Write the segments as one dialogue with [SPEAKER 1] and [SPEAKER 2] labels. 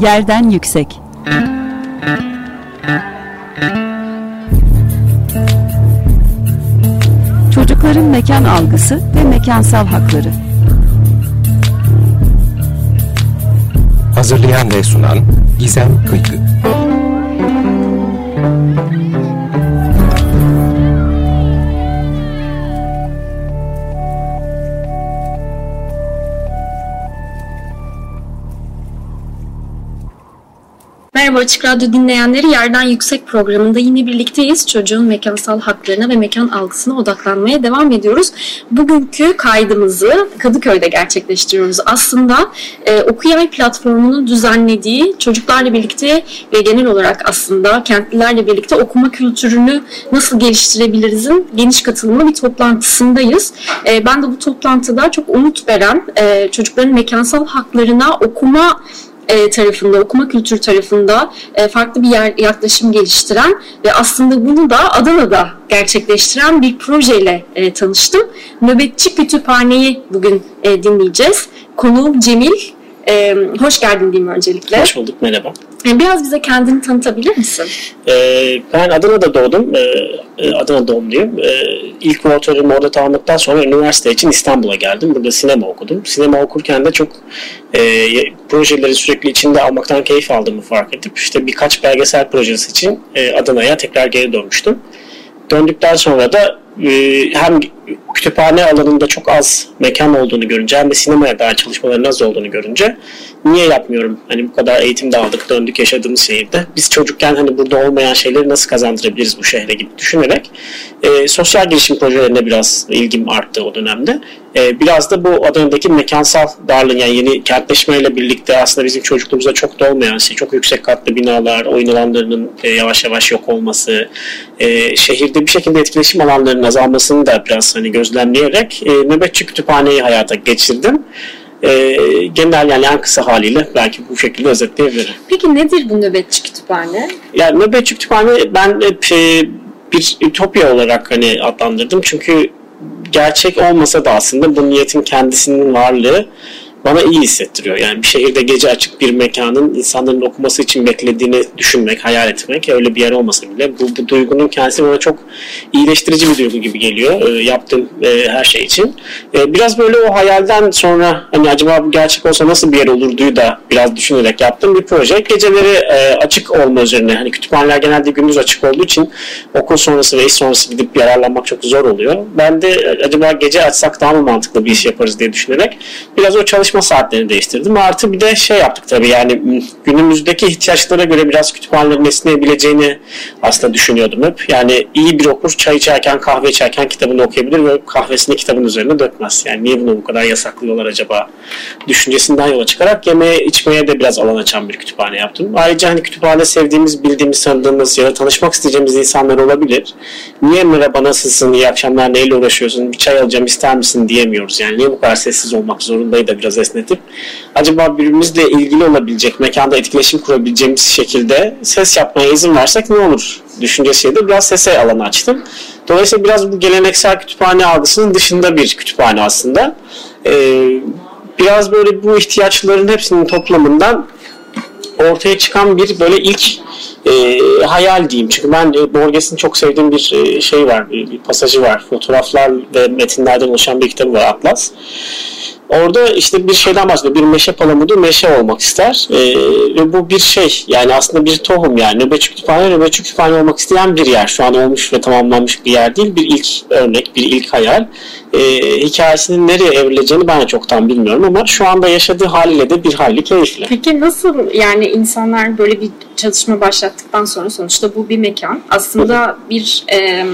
[SPEAKER 1] Yerden yüksek. Çocukların mekan algısı ve mekansal hakları.
[SPEAKER 2] Hazırlayan ve sunan Gizem Kıykı.
[SPEAKER 3] Merhaba Açık Radyo dinleyenleri Yerden Yüksek programında yine birlikteyiz. Çocuğun mekansal haklarına ve mekan algısına odaklanmaya devam ediyoruz. Bugünkü kaydımızı Kadıköy'de gerçekleştiriyoruz. Aslında e, Okuyay platformunun düzenlediği çocuklarla birlikte ve genel olarak aslında kentlilerle birlikte okuma kültürünü nasıl geliştirebilirizin geniş katılımlı bir toplantısındayız. E, ben de bu toplantıda çok umut veren e, çocukların mekansal haklarına okuma e, tarafında, okuma kültürü tarafında e, farklı bir yer, yaklaşım geliştiren ve aslında bunu da Adana'da gerçekleştiren bir projeyle e, tanıştım. Nöbetçi Kütüphane'yi bugün e, dinleyeceğiz. Konuğum Cemil. E, hoş geldin diyeyim öncelikle.
[SPEAKER 4] Hoş bulduk, merhaba.
[SPEAKER 3] E, biraz bize kendini tanıtabilir misin?
[SPEAKER 4] Ee, ben Adana'da doğdum. Ee, Adana doğumluyum. Ee, ilk ortaokulumu orada tamamladıktan sonra üniversite için İstanbul'a geldim. Burada sinema okudum. Sinema okurken de çok e, projeleri sürekli içinde almaktan keyif aldığımı fark edip işte birkaç belgesel projesi için e, Adana'ya tekrar geri dönmüştüm. Döndükten sonra da e, hem kütüphane alanında çok az mekan olduğunu görünce hem de sinemaya dair çalışmaların az olduğunu görünce niye yapmıyorum? Hani bu kadar eğitim de aldık, döndük yaşadığımız şehirde. Biz çocukken hani burada olmayan şeyleri nasıl kazandırabiliriz bu şehre gibi düşünerek e, sosyal gelişim projelerine biraz ilgim arttı o dönemde. E, biraz da bu Adana'daki mekansal darlığın yani yeni kentleşmeyle birlikte aslında bizim çocukluğumuzda çok da olmayan şey, çok yüksek katlı binalar, oyun alanlarının e, yavaş yavaş yok olması, e, şehirde bir şekilde etkileşim alanlarının azalmasını da biraz hani gözlemleyerek e, nöbetçi kütüphaneyi hayata geçirdim e, genel yani en kısa haliyle belki bu şekilde özetleyebilirim.
[SPEAKER 3] Peki nedir bu nöbetçi kütüphane?
[SPEAKER 4] Yani nöbetçi kütüphane ben hep e, bir ütopya olarak hani adlandırdım. Çünkü gerçek olmasa da aslında bu niyetin kendisinin varlığı bana iyi hissettiriyor. Yani bir şehirde gece açık bir mekanın insanların okuması için beklediğini düşünmek, hayal etmek öyle bir yer olmasa bile bu, bu duygunun kendisi bana çok iyileştirici bir duygu gibi geliyor e, yaptığım e, her şey için. E, biraz böyle o hayalden sonra hani acaba bu gerçek olsa nasıl bir yer olurduyu da biraz düşünerek yaptığım bir proje. Geceleri e, açık olma üzerine hani kütüphaneler genelde gündüz açık olduğu için okul sonrası ve iş sonrası gidip yararlanmak çok zor oluyor. Ben de e, acaba gece açsak daha mı mantıklı bir iş yaparız diye düşünerek biraz o çalışma çalışma saatlerini değiştirdim. Artı bir de şey yaptık tabii yani günümüzdeki ihtiyaçlara göre biraz kütüphanelerin esneyebileceğini aslında düşünüyordum hep. Yani iyi bir okur çay içerken kahve içerken kitabını okuyabilir ve kahvesini kitabın üzerine dökmez. Yani niye bunu bu kadar yasaklıyorlar acaba düşüncesinden yola çıkarak yemeğe içmeye de biraz alan açan bir kütüphane yaptım. Ayrıca hani kütüphane sevdiğimiz, bildiğimiz, tanıdığımız ya da tanışmak isteyeceğimiz insanlar olabilir. Niye merhaba nasılsın, iyi akşamlar neyle uğraşıyorsun, bir çay alacağım ister misin diyemiyoruz. Yani niye bu kadar sessiz olmak zorundaydı da biraz esnetip acaba birbirimizle ilgili olabilecek, mekanda etkileşim kurabileceğimiz şekilde ses yapmaya izin versek ne olur düşüncesiyle biraz sese alanı açtım. Dolayısıyla biraz bu geleneksel kütüphane algısının dışında bir kütüphane aslında. Ee, biraz böyle bu ihtiyaçların hepsinin toplamından ortaya çıkan bir böyle ilk e, hayal diyeyim. Çünkü ben e, Borges'in çok sevdiğim bir e, şey var, bir, bir pasajı var. Fotoğraflar ve metinlerden oluşan bir kitabı var Atlas. Orada işte bir şeyden bahsediyor. Bir meşe palamudu meşe olmak ister. Ee, ve bu bir şey. Yani aslında bir tohum yani. Nöbetçi kütüphane, nöbetçi kütüphane olmak isteyen bir yer. Şu an olmuş ve tamamlanmış bir yer değil. Bir ilk örnek, bir ilk hayal. Ee, hikayesinin nereye evrileceğini ben de çoktan bilmiyorum ama şu anda yaşadığı haliyle de bir hayli keyifli.
[SPEAKER 3] Peki nasıl yani insanlar böyle bir çalışma başlattıktan sonra sonuçta bu bir mekan. Aslında bir... E,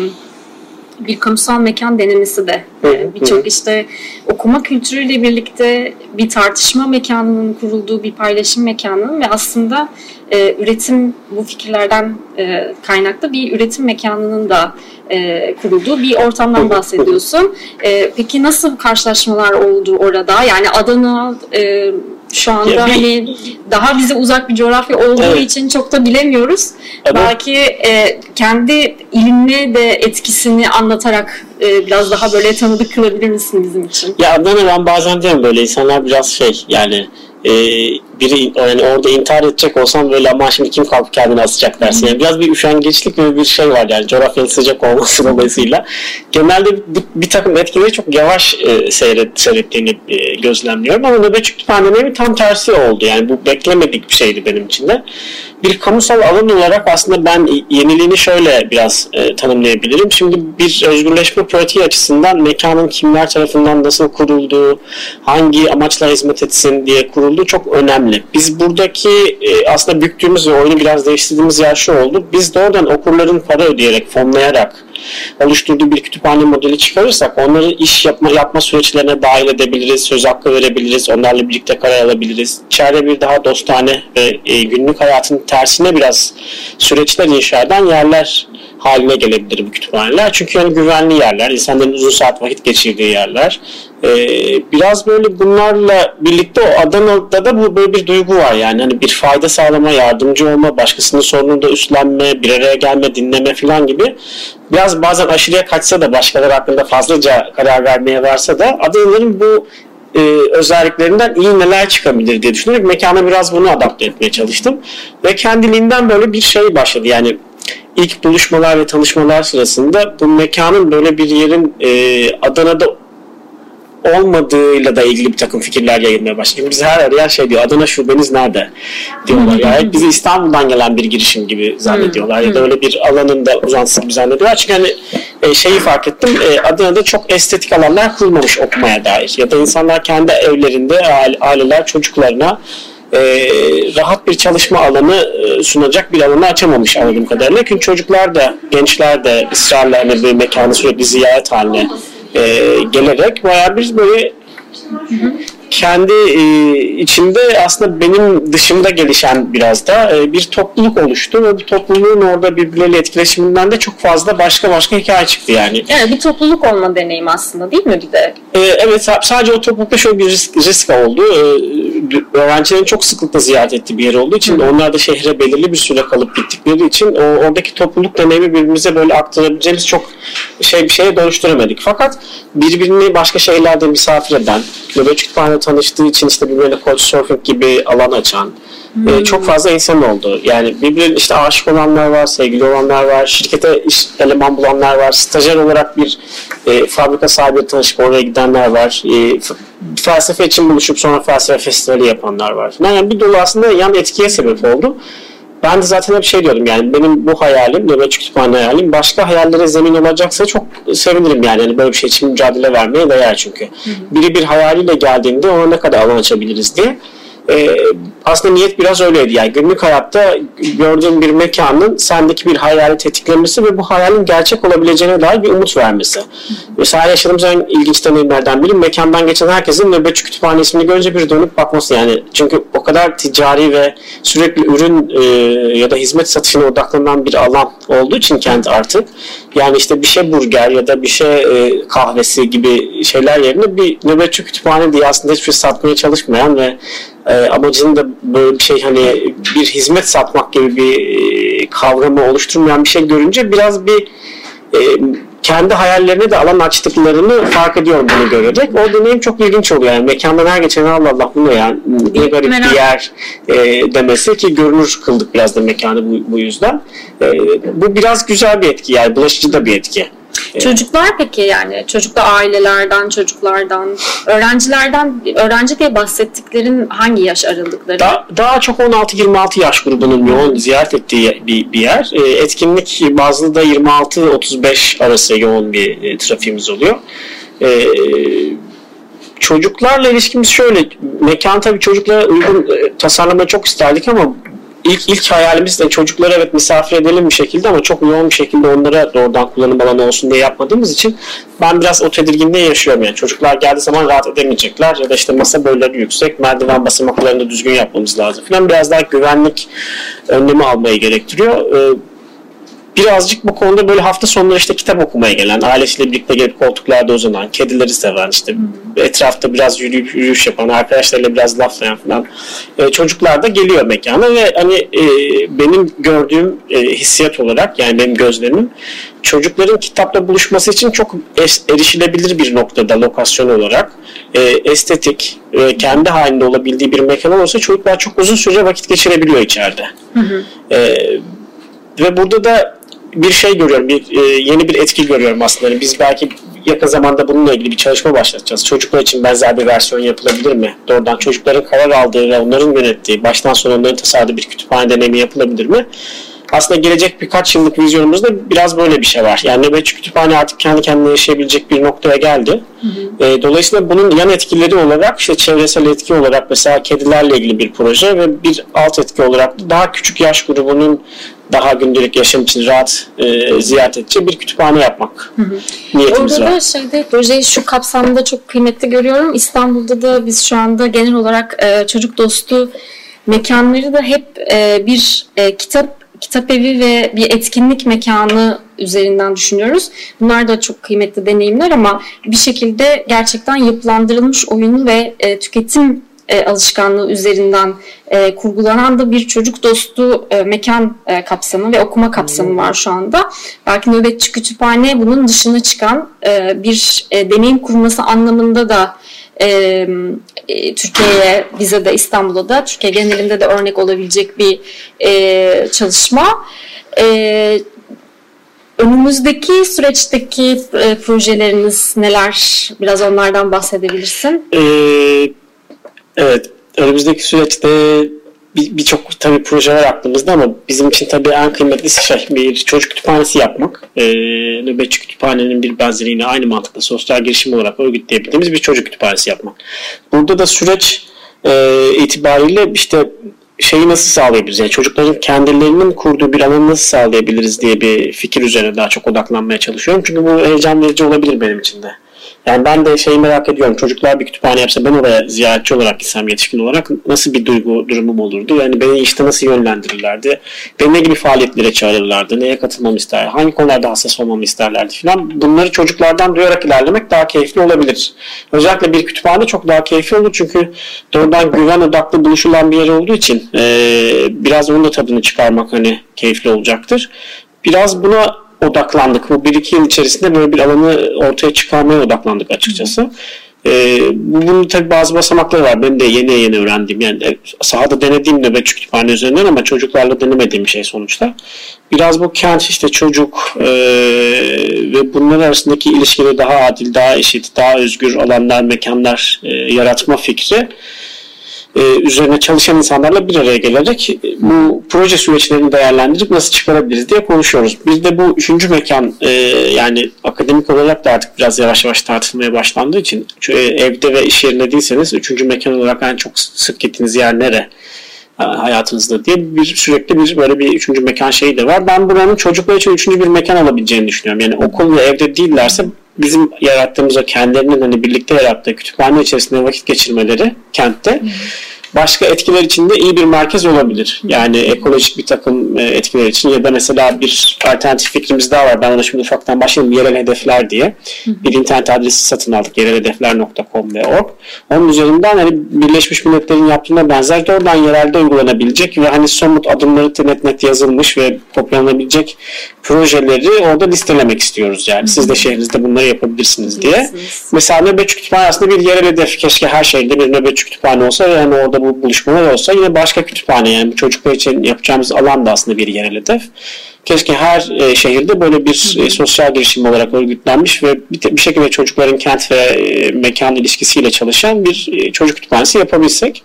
[SPEAKER 3] bir kamusal mekan denemesi de e, birçok işte okuma kültürüyle birlikte bir tartışma mekanının kurulduğu bir paylaşım mekanının ve aslında e, üretim bu fikirlerden e, kaynaklı bir üretim mekanının da e, kurulduğu bir ortamdan bahsediyorsun. E, peki nasıl karşılaşmalar oldu orada? Yani Adana e, şu anda ya bir, hani daha bize uzak bir coğrafya olduğu evet. için çok da bilemiyoruz. Evet. Belki e, kendi ilimle de etkisini anlatarak e, biraz daha böyle tanıdık kılabilir misin bizim için?
[SPEAKER 4] Ya Adana ben bazen diyorum böyle insanlar biraz şey yani e, biri yani orada intihar edecek olsam böyle ama şimdi kim kalkıp kendini asacak dersin. Yani biraz bir üşengeçlik gibi bir şey var yani coğrafyanın sıcak olması dolayısıyla. Genelde bir, bir takım etkileri çok yavaş e, seyret, seyrettiğini e, gözlemliyorum ama nöbetçi pandemi tam tersi oldu. Yani bu beklemedik bir şeydi benim için de bir kamusal alan olarak aslında ben yeniliğini şöyle biraz e, tanımlayabilirim. Şimdi bir özgürleşme pratiği açısından mekanın kimler tarafından nasıl kurulduğu, hangi amaçla hizmet etsin diye kurulduğu çok önemli. Biz buradaki e, aslında büktüğümüz ve oyunu biraz değiştirdiğimiz yer şu oldu. Biz doğrudan okurların para ödeyerek, fonlayarak oluşturduğu bir kütüphane modeli çıkarırsak onları iş yapma yapma süreçlerine dahil edebiliriz, söz hakkı verebiliriz, onlarla birlikte karar alabiliriz. İçeride bir daha dostane ve e, günlük hayatın tersine biraz süreçler inşa eden yerler haline gelebilir bu kütüphaneler. Çünkü yani güvenli yerler, insanların uzun saat vakit geçirdiği yerler. Ee, biraz böyle bunlarla birlikte Adana'da da bu böyle bir duygu var yani hani bir fayda sağlama, yardımcı olma, başkasının sorununu da üstlenme, bir araya gelme, dinleme falan gibi biraz bazen aşırıya kaçsa da başkaları hakkında fazlaca karar vermeye varsa da Adanalıların bu e, özelliklerinden iyi neler çıkabilir diye düşünerek mekana biraz bunu adapte etmeye çalıştım. Ve kendiliğinden böyle bir şey başladı. Yani ilk buluşmalar ve tanışmalar sırasında bu mekanın böyle bir yerin e, Adana'da olmadığıyla da ilgili bir takım fikirler yayılmaya başladı. Biz her arayan şey diyor Adana şubeniz nerede diyorlar. Yani bizi İstanbul'dan gelen bir girişim gibi zannediyorlar ya da öyle bir alanın da uzantısı gibi zannediyorlar. Çünkü hani e, şeyi fark ettim e, Adana'da çok estetik alanlar kurulmamış okumaya dair ya da insanlar kendi evlerinde aileler çocuklarına e, rahat bir çalışma alanı e, sunacak bir alanı açamamış anladığım kadarıyla. Çünkü çocuklar da gençler de ısrarla hani bir mekanı sürekli ziyaret haline e, gelerek bayağı bir böyle kendi e, içinde aslında benim dışımda gelişen biraz da e, bir topluluk oluştu ve bu topluluğun orada birbirleriyle etkileşiminden de çok fazla başka başka hikaye çıktı yani.
[SPEAKER 3] Evet bir topluluk olma deneyimi aslında değil mi bir de?
[SPEAKER 4] E, evet sadece o toplulukta şöyle bir risk, risk oldu. E, öğrencilerin çok sıklıkla ziyaret ettiği bir yer olduğu için Hı. onlar da şehre belirli bir süre kalıp gittikleri için o, oradaki topluluk deneyimi birbirimize böyle aktarabileceğimiz çok şey bir şeye dönüştüremedik. Fakat birbirini başka şeylerde misafir eden, nöbetçi kütüphane tanıştığı için işte birbirine Couchsurfing gibi alan açan hmm. e, çok fazla insan oldu. Yani birbirine işte aşık olanlar var, sevgili olanlar var, şirkete iş eleman bulanlar var, stajyer olarak bir e, fabrika sahibi tanışıp oraya gidenler var. E, felsefe için buluşup sonra felsefe festivali yapanlar var. Yani bir dolu aslında yan etkiye sebep oldu. Ben de zaten hep şey diyordum yani benim bu hayalim, nöbetçi kütüphane hayalim başka hayallere zemin olacaksa çok sevinirim yani. yani böyle bir şey için mücadele vermeye değer çünkü. Hı hı. Biri bir hayaliyle geldiğinde ona ne kadar alan açabiliriz diye e, aslında niyet biraz öyleydi. Yani günlük hayatta gördüğün bir mekanın sendeki bir hayali tetiklemesi ve bu hayalin gerçek olabileceğine dair bir umut vermesi. Mesela yaşadığımız en ilginç deneyimlerden biri mekandan geçen herkesin nöbetçi kütüphane ismini görünce bir dönüp bakması yani. Çünkü o kadar ticari ve sürekli ürün e, ya da hizmet satışına odaklanan bir alan olduğu için kent artık. Yani işte bir şey burger ya da bir şey e, kahvesi gibi şeyler yerine bir nöbetçi kütüphane diye aslında hiçbir şey satmaya çalışmayan ve e, amacının da böyle bir şey hani bir hizmet satmak gibi bir e, kavramı oluşturmayan bir şey görünce biraz bir e, kendi hayallerine de alan açtıklarını fark ediyorum bunu görerek. O deneyim çok ilginç oluyor. Yani mekandan her geçen Allah Allah bu ne ya ne garip Merak. bir yer e, demesi ki görünür kıldık biraz da mekanı bu, bu yüzden. E, bu biraz güzel bir etki yani bulaşıcı da bir etki.
[SPEAKER 3] Çocuklar peki yani çocuklu ailelerden, çocuklardan, öğrencilerden, öğrenci diye bahsettiklerin hangi yaş aralıkları?
[SPEAKER 4] Daha, daha çok 16-26 yaş grubunun yoğun ziyaret ettiği bir, bir yer. E, etkinlik bazlı da 26-35 arası yoğun bir e, trafiğimiz oluyor. E, çocuklarla ilişkimiz şöyle, mekan tabii çocuklara uygun e, tasarlamayı çok isterdik ama ilk ilk hayalimiz de çocukları evet misafir edelim bir şekilde ama çok yoğun bir şekilde onlara doğrudan kullanım alanı olsun diye yapmadığımız için ben biraz o tedirginliği yaşıyorum yani çocuklar geldiği zaman rahat edemeyecekler ya da işte masa boyları yüksek merdiven basamaklarını düzgün yapmamız lazım falan biraz daha güvenlik önlemi almayı gerektiriyor. Ee, birazcık bu konuda böyle hafta sonları işte kitap okumaya gelen, ailesiyle birlikte gelip koltuklarda uzanan, kedileri seven, işte etrafta biraz yürüyüp yürüyüş yapan, arkadaşlarıyla biraz laflayan falan e, çocuklar da geliyor mekana ve hani e, benim gördüğüm e, hissiyat olarak yani benim gözlemim çocukların kitapla buluşması için çok es- erişilebilir bir noktada lokasyon olarak e, estetik ve kendi halinde olabildiği bir mekan olursa çocuklar çok uzun süre vakit geçirebiliyor içeride. E, ve burada da bir şey görüyorum, bir e, yeni bir etki görüyorum aslında. Yani biz belki yakın zamanda bununla ilgili bir çalışma başlatacağız. Çocuklar için benzer bir versiyon yapılabilir mi? Doğrudan çocukların karar aldığı ve onların yönettiği, baştan sona onların tasarladığı bir kütüphane deneyimi yapılabilir mi? Aslında gelecek birkaç yıllık vizyonumuzda biraz böyle bir şey var. Yani nöbetçi kütüphane artık kendi kendine yaşayabilecek bir noktaya geldi. E, dolayısıyla bunun yan etkileri olarak işte çevresel etki olarak mesela kedilerle ilgili bir proje ve bir alt etki olarak da daha küçük yaş grubunun daha gündelik yaşam için rahat e, ziyaret edeceği bir kütüphane yapmak niyetimiz
[SPEAKER 3] Orada
[SPEAKER 4] var.
[SPEAKER 3] da şeyde projeyi şu kapsamda çok kıymetli görüyorum. İstanbul'da da biz şu anda genel olarak e, çocuk dostu mekanları da hep e, bir e, kitap kitap evi ve bir etkinlik mekanı üzerinden düşünüyoruz. Bunlar da çok kıymetli deneyimler ama bir şekilde gerçekten yapılandırılmış oyunu ve e, tüketim e, alışkanlığı üzerinden e, kurgulanan da bir çocuk dostu e, mekan e, kapsamı ve okuma kapsamı var şu anda. Belki nöbetçi kütüphane bunun dışına çıkan e, bir e, deneyim kurması anlamında da e, e, Türkiye'ye, bize de İstanbul'a da, Türkiye genelinde de örnek olabilecek bir e, çalışma. E, önümüzdeki süreçteki e, projeleriniz neler? Biraz onlardan bahsedebilirsin.
[SPEAKER 4] Ee, evet, önümüzdeki süreçte bir- birçok tabii proje var aklımızda ama bizim için tabii en kıymetlisi şey bir çocuk kütüphanesi yapmak. Ee, nöbetçi kütüphanenin bir benzeriyle aynı mantıkla sosyal girişim olarak örgütleyebildiğimiz bir çocuk kütüphanesi yapmak. Burada da süreç e, itibariyle işte şeyi nasıl sağlayabiliriz? Yani çocukların kendilerinin kurduğu bir alanı nasıl sağlayabiliriz diye bir fikir üzerine daha çok odaklanmaya çalışıyorum. Çünkü bu heyecan verici olabilir benim için de. Yani ben de şeyi merak ediyorum. Çocuklar bir kütüphane yapsa ben oraya ziyaretçi olarak gitsem yetişkin olarak nasıl bir duygu durumum olurdu? Yani beni işte nasıl yönlendirirlerdi? Beni ne gibi faaliyetlere çağırırlardı? Neye katılmamı ister? Hangi konularda hassas olmamı isterlerdi filan. Bunları çocuklardan duyarak ilerlemek daha keyifli olabilir. Özellikle bir kütüphane çok daha keyifli olur çünkü doğrudan güven odaklı buluşulan bir yer olduğu için eee, biraz onun da tadını çıkarmak hani keyifli olacaktır. Biraz buna odaklandık. Bu bir iki yıl içerisinde böyle bir alanı ortaya çıkarmaya odaklandık açıkçası. Ee, bu- bunun tabii bazı basamakları var. Ben de yeni yeni öğrendiğim. Yani sahada denediğim nöbetçi kütüphane üzerinden ama çocuklarla denemediğim şey sonuçta. Biraz bu kent işte çocuk e, ve bunlar arasındaki ilişkileri daha adil, daha eşit, daha özgür alanlar, mekanlar e, yaratma fikri e, üzerine çalışan insanlarla bir araya gelerek e, bu proje süreçlerini değerlendirip nasıl çıkarabiliriz diye konuşuyoruz. Biz de bu üçüncü mekan e, yani akademik olarak da artık biraz yavaş yavaş tartışılmaya başlandığı için evde ve iş yerinde değilseniz üçüncü mekan olarak en çok sık gittiğiniz yer nere? hayatınızda diye bir sürekli bir böyle bir üçüncü mekan şeyi de var. Ben buranın çocuklar için üçüncü bir mekan olabileceğini düşünüyorum. Yani okul ve evde değillerse bizim yarattığımız o kendilerinin hani birlikte yarattığı kütüphane içerisinde vakit geçirmeleri kentte başka etkiler için de iyi bir merkez olabilir. Yani ekolojik bir takım e, etkiler için ya da mesela bir alternatif fikrimiz daha var. Ben ona şimdi ufaktan başlayayım. Yerel hedefler diye. Bir internet adresi satın aldık. yerelhedefler.com ve org. Onun üzerinden hani Birleşmiş Milletler'in yaptığına benzer doğrudan yerelde uygulanabilecek ve hani somut adımları net net yazılmış ve kopyalanabilecek projeleri orada listelemek istiyoruz yani. Siz de şehrinizde bunları yapabilirsiniz diye. Mesela nöbetçi kütüphane aslında bir yerel hedef. Keşke her şehirde bir nöbetçi kütüphane olsa ve hani orada bu buluşmalar olsa yine başka kütüphane yani bu çocuklar için yapacağımız alan da aslında bir yerel hedef. Keşke her e, şehirde böyle bir e, sosyal girişim olarak örgütlenmiş ve bir, bir şekilde çocukların kent ve e, mekan ilişkisiyle çalışan bir e, çocuk kütüphanesi yapabilsek.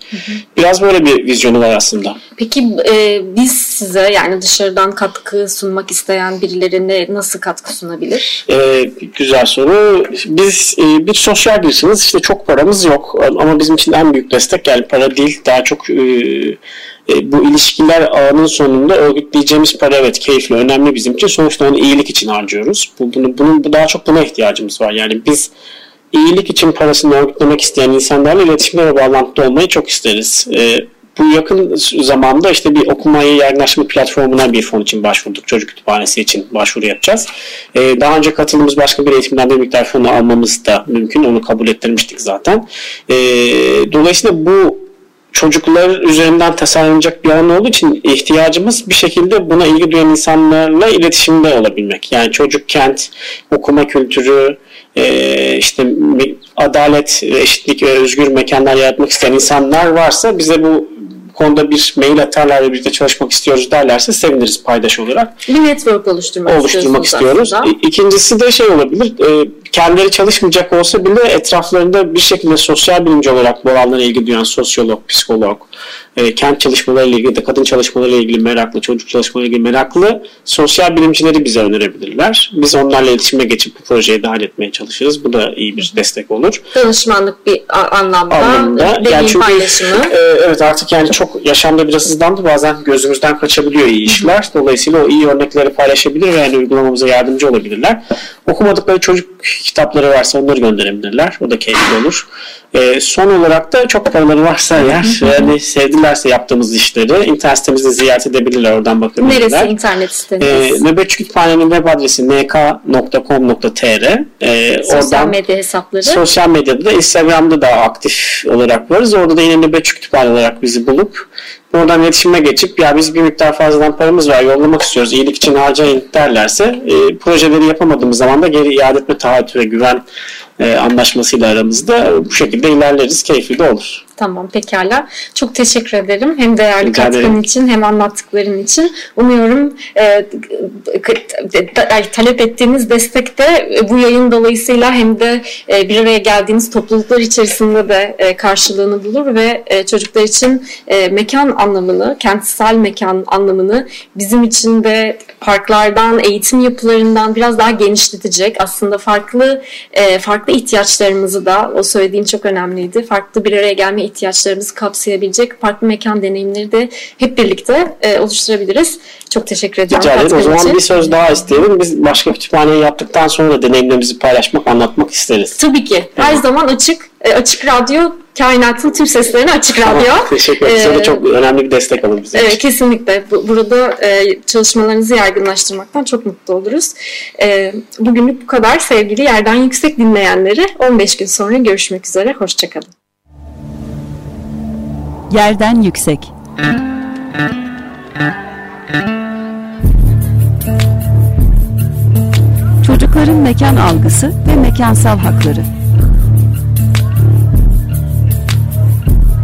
[SPEAKER 4] Biraz böyle bir vizyonu var aslında.
[SPEAKER 3] Peki e, biz size yani dışarıdan katkı sunmak isteyen birilerine nasıl katkı sunabilir?
[SPEAKER 4] Güzel soru. Biz e, bir sosyal girişimiz. İşte çok paramız yok. Ama bizim için en büyük destek yani para değil. Daha çok e, e, bu ilişkiler ağının sonunda örgütleyeceğimiz para evet keyifli, önemli bizim için. Sonuçta onu iyilik için harcıyoruz. Bu, bunu, bunun bu daha çok buna ihtiyacımız var. Yani biz iyilik için parasını örgütlemek isteyen insanlarla iletişimde ve bağlantıda olmayı çok isteriz. E, bu yakın zamanda işte bir okumayı yaygınlaştırma platformuna bir fon için başvurduk. Çocuk kütüphanesi için başvuru yapacağız. E, daha önce katıldığımız başka bir eğitimden bir miktar fonu almamız da mümkün. Onu kabul ettirmiştik zaten. E, dolayısıyla bu çocuklar üzerinden tasarlanacak bir alan olduğu için ihtiyacımız bir şekilde buna ilgi duyan insanlarla iletişimde olabilmek. Yani çocuk kent, okuma kültürü, e, işte adalet, eşitlik özgür mekanlar yaratmak isteyen insanlar varsa bize bu konuda bir mail atarlar ve birlikte çalışmak istiyoruz derlerse seviniriz paydaş olarak.
[SPEAKER 3] Bir network oluşturmak,
[SPEAKER 4] oluşturmak istiyoruz. Aslında. İkincisi de şey olabilir. E, kendileri çalışmayacak olsa bile etraflarında bir şekilde sosyal bilimci olarak bu alanlara ilgi duyan sosyolog, psikolog, e, kent çalışmalarıyla ilgili de kadın çalışmalarıyla ilgili meraklı, çocuk çalışmalarıyla ilgili meraklı sosyal bilimcileri bize önerebilirler. Biz onlarla iletişime geçip bu projeyi dahil etmeye çalışırız. Bu da iyi bir destek olur.
[SPEAKER 3] Danışmanlık bir anlamda, anlamda. yani çünkü, paylaşımı.
[SPEAKER 4] E, evet artık yani çok çok yaşamda biraz hızlandı. Bazen gözümüzden kaçabiliyor iyi işler. Dolayısıyla o iyi örnekleri paylaşabilir ve yani uygulamamıza yardımcı olabilirler. Okumadıkları çocuk kitapları varsa onları gönderebilirler. O da keyifli olur. E, son olarak da çok paraları varsa eğer yani sevdilerse yaptığımız işleri internet sitemizde ziyaret edebilirler. Oradan bakabilirler.
[SPEAKER 3] Neresi internet siteniz?
[SPEAKER 4] E, Nöbetçi Kütüphane'nin web adresi nk.com.tr
[SPEAKER 3] e, Sosyal oradan, medya hesapları.
[SPEAKER 4] Sosyal medyada da Instagram'da da aktif olarak varız. Orada da yine Nöbetçi Kütüphane olarak bizi bulup Oradan iletişime geçip ya biz bir miktar fazladan paramız var yollamak istiyoruz iyilik için harcayın derlerse e, projeleri yapamadığımız zaman da geri iade etme taahhütü ve güven e, anlaşmasıyla aramızda bu şekilde ilerleriz. Keyifli de olur.
[SPEAKER 3] Tamam pekala. Çok teşekkür ederim. Hem değerli Rica katkın için hem anlattıkların için. Umuyorum e, talep ettiğiniz destek de bu yayın dolayısıyla hem de e, bir araya geldiğiniz topluluklar içerisinde de e, karşılığını bulur ve e, çocuklar için e, mekan anlamını, kentsel mekan anlamını bizim için de parklardan, eğitim yapılarından biraz daha genişletecek. Aslında farklı e, farklı ihtiyaçlarımızı da o söylediğin çok önemliydi. Farklı bir araya gelme ihtiyaçlarımızı kapsayabilecek farklı mekan deneyimleri de hep birlikte e, oluşturabiliriz. Çok teşekkür ediyorum.
[SPEAKER 4] Rica ederim. O zaman için. bir söz daha isteyelim. Biz başka kütüphaneyi yaptıktan sonra da deneyimlerimizi paylaşmak, anlatmak isteriz.
[SPEAKER 3] Tabii ki. Her tamam. zaman açık. E, açık Radyo kainatın tüm seslerini açık radyo. Tamam,
[SPEAKER 4] teşekkür ederim. Ee, çok önemli bir destek alın bize.
[SPEAKER 3] Evet, kesinlikle. Burada e, çalışmalarınızı yaygınlaştırmaktan çok mutlu oluruz. E, bugünlük bu kadar. Sevgili Yerden Yüksek dinleyenleri 15 gün sonra görüşmek üzere. Hoşçakalın.
[SPEAKER 1] Yerden Yüksek Çocukların mekan algısı ve mekansal hakları